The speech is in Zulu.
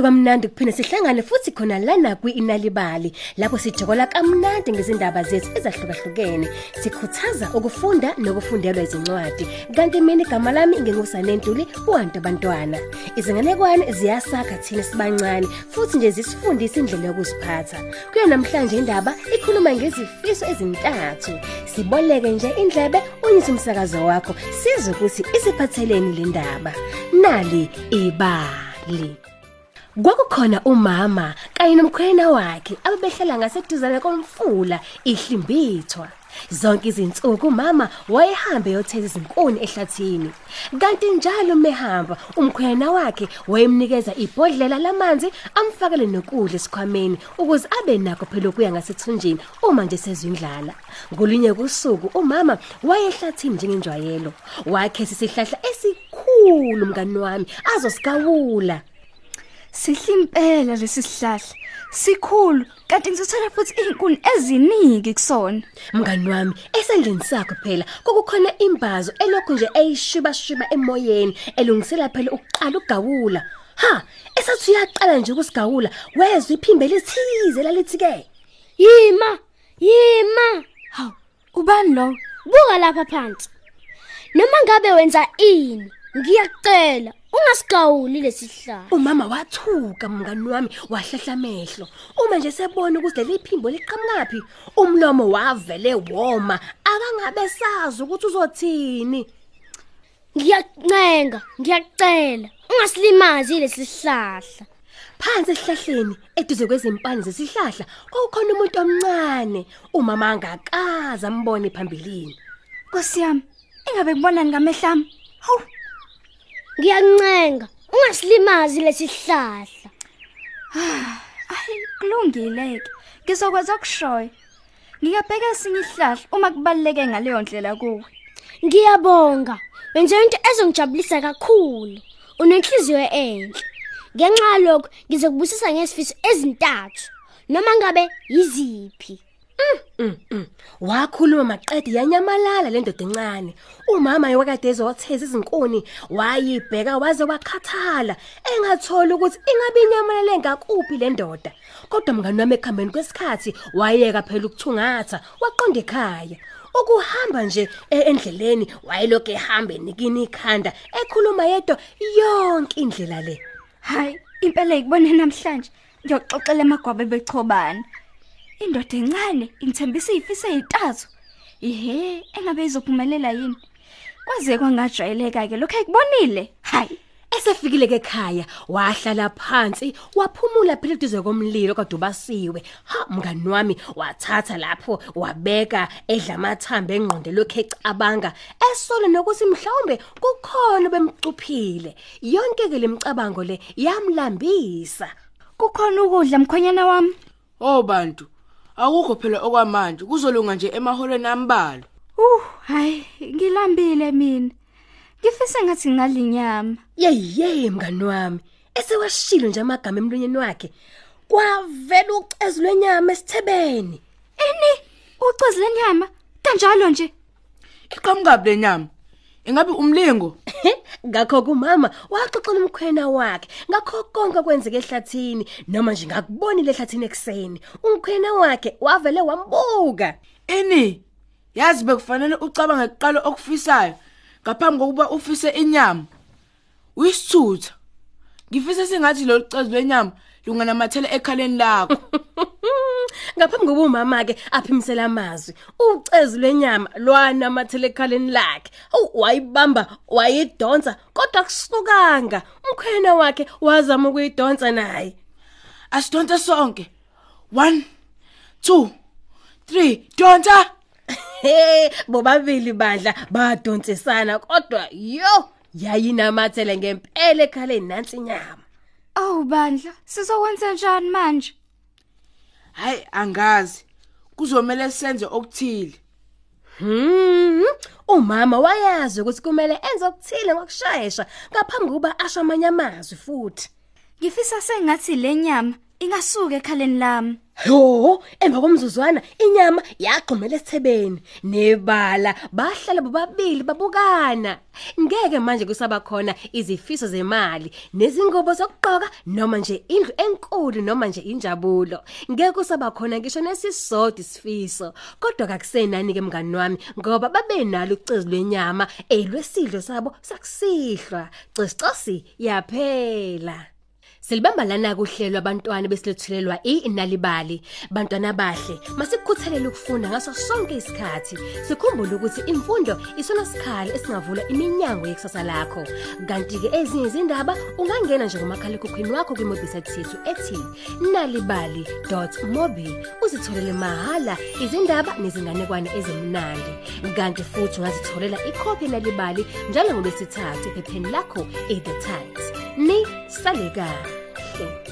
Kwaze kwamnandi kuphinde sihlangane futhi khona lana kwi-Inalibali lapho sijokola kamnandi ngezindaba zethu ezahlukahlukene. Sikhuthaza ukufunda nokufundelwa izincwadi. Kanti mina igama lami ngingusane Ntuli uwantu abantwana. Izinganekwane ziyasakha thina sibancane futhi nje zisifundisa indlela yokuziphatha. Kuyo namhlanje indaba ikhuluma ngezifiso ezintathu. Siboleke nje indlebe unyise umsakazo wakho sizwe ukuthi isiphatheleni le ndaba. Nali ibali. Kwakukhona umama kanye nomkhwena wakhe ababehlala ngaseduzane komfula ihlimbithwa. Zonke izinsuku umama wayehamba yotheza izinkuni ehlathini. Kanti njalo mehamba umkhwena wakhe wayemnikeza ibhodlela lamanzi amfakele nokudla esikhwameni ukuze abe nakho phela ukuya ngasethunjini uma nje sezindlala. Ngolinye kusuku umama wayehlathini njengenjwayelo. Wakhetha isihlahla esikhulu mngani wami azosigawula. Sihle impela lesi sihlahla. Sikhulu kanti ngizothola futhi izinkuni eziningi kusona. Mngani wami, esandleni sakho phela kokukhona imbazo elokhu nje eyishiba shiba emoyeni elungisela phela ukuqala ugawula. Ha, esathi uyaqala nje ukusigawula, wezwe iphimbe lithize lalithi ke. Yima, yima. Hawu, ubani lo? Buka lapha phansi. Noma ngabe wenza ini, ngiyakucela ungasigawuli lesihlahla. Umama wathuka mngani wami wahlahla amehlo. Uma nje sebona ukuthi leli phimbo liqhamukapi, umlomo wavele woma, akangabe sazi ukuthi uzothini. Ngiyakuncenga, ngiyakucela ungasilimazi lesihlahla. Phansi esihlahleni eduze kwezimpande zesihlahla kukhona umuntu omncane umama angakaza ambone phambilini Nkosi yami, ingabe kubonani ngamehlami? Hawu, Ngiyakuncenga ungasilimazi lesihlahla. ayi kulungile ke. Ngizokwazi ukushoya. Ngiyabheka esinye isihlahla uma kubaleke ngaleyo ndlela kuwe. Ngiyabonga. Wenze into ezongijabulisa kakhulu. Unenhliziyo enhle. Ngenxa yalokho ngizokubusisa ngesifiso ezintathu. Noma ngabe yiziphi? Wakhuluma maqedi yanyamalala le ndoda encane. Umama yewakade ezotheza izinkuni wayibheka waze wakhathala engatholi ukuthi ingabe inyamalale ngakuphi le ndoda. Kodwa mngani wami ekhambeni kwesikhathi wayeka phela ukuthungatha waqonda ekhaya. Ukuhamba nje e- endleleni wayeloke ehamba enikini ikhanda ekhuluma yedwa yonke indlela le. Hayi, impela ikubone namhlanje. Ngiyoxoxela emagwabe bechobana. Indoda encane ingithembisa izifise ezintathu. Ihe, engabe izophumelela yini? Kwaze kwangajwayeleka ke lokho ekubonile. Hayi, Esefikile ke ekhaya wahlala phansi waphumula phela eduze komlilo kade ubasiwe ha mngani wami wathatha lapho wabeka edla amathambo engqondo lokho ecabanga esole nokuthi mhlawumbe kukhona bemcuphile yonke ke lemicabango le yamlambisa kukhona ukudla mkhonyana wami. Oh bantu, akukho phela okwamanje, kuzolunga nje emaholweni ambalo. Uh, hayi, ngilambile mina. Ngifisa ngathi ngalinyama. yeyeye mngani wami esewashilo nje amagama emlonyeni wakhe kwavela ucezu lwenyama esithebeni Ini, ucezi lenyama kanjalo nje. Iqhamukabi lenyama. Ingabe umlingo? ngakho kumama waxoxela umkhwena wakhe ngakho konke kwenzeke ehlathini noma nje ngakubonile ehlathini ekseni umkhwena wakhe wavele wambuka Ini? Yazi bekufanele ucabange kuqala okufisayo ngaphambi kokuba ufise inyama. Uyisithutha. Ngifisa sengathi lo cezu lenyama lunganamathele ekhaleni lakho. ngaphambi kokuba umama ke aphimisela amazwi ucezu lwenyama lwanamathele ekhaleni lakhe wayibamba wayidonsa kodwa kusukanga umkhwena wakhe wazama ukuyidonsa naye Asidonse sonke. 1 2 3 donta. he bobabili bandla badonsisana kodwa yo yayinamathele ngempela ekhaleni nansi inyama Awu bandla, sizokwenza njani manje? Hayi angazi. Kuzomela senze okuthile. Hmm umama wayazi ukuthi kumele enze okuthile ngokushayesha ngaphambi kokuba asho amanye amazwi futhi Ngifisa sengathi lenyama ingasuka ekhaleni lami Yo, emva komzuzwana inyama yaqhumela esithebeni nebala bahlala bobabili babukana. Ngeke manje kusaba khona izifiso zemali nezingobo zokugqoka noma nje indlu enkulu noma nje injabulo. Ngeke kusaba khona ngisho nesisodwa isifiso. Kodwa kakusenani ke mngani wami ngoba babenalo ucezu lwenyama elwesidlo sabo sakusihlwa. Cicicosi yaphela. Silibamba lana kuhlelo abantwana besilethulelwa iNalibali. Bantwana bahle, masikukhuthalela ukufunda ngaso sonke isikhathi. Sikhumbule ukuthi imfundo isona sikhali esingavula iminyango yekusasa lakho. Kanti ke ezinye izindaba ungangena nje kumakhala ekhukhwini wakho kwimobisite yethu ethi nalibali.mobi uzitholele mahala izindaba nezinganekwane ezimnandi. Kanti futhi ungazitholela ikhophi nalibali njalo ngolwesithathu ephepheni lakho eThe Times. Ni saleka. kahle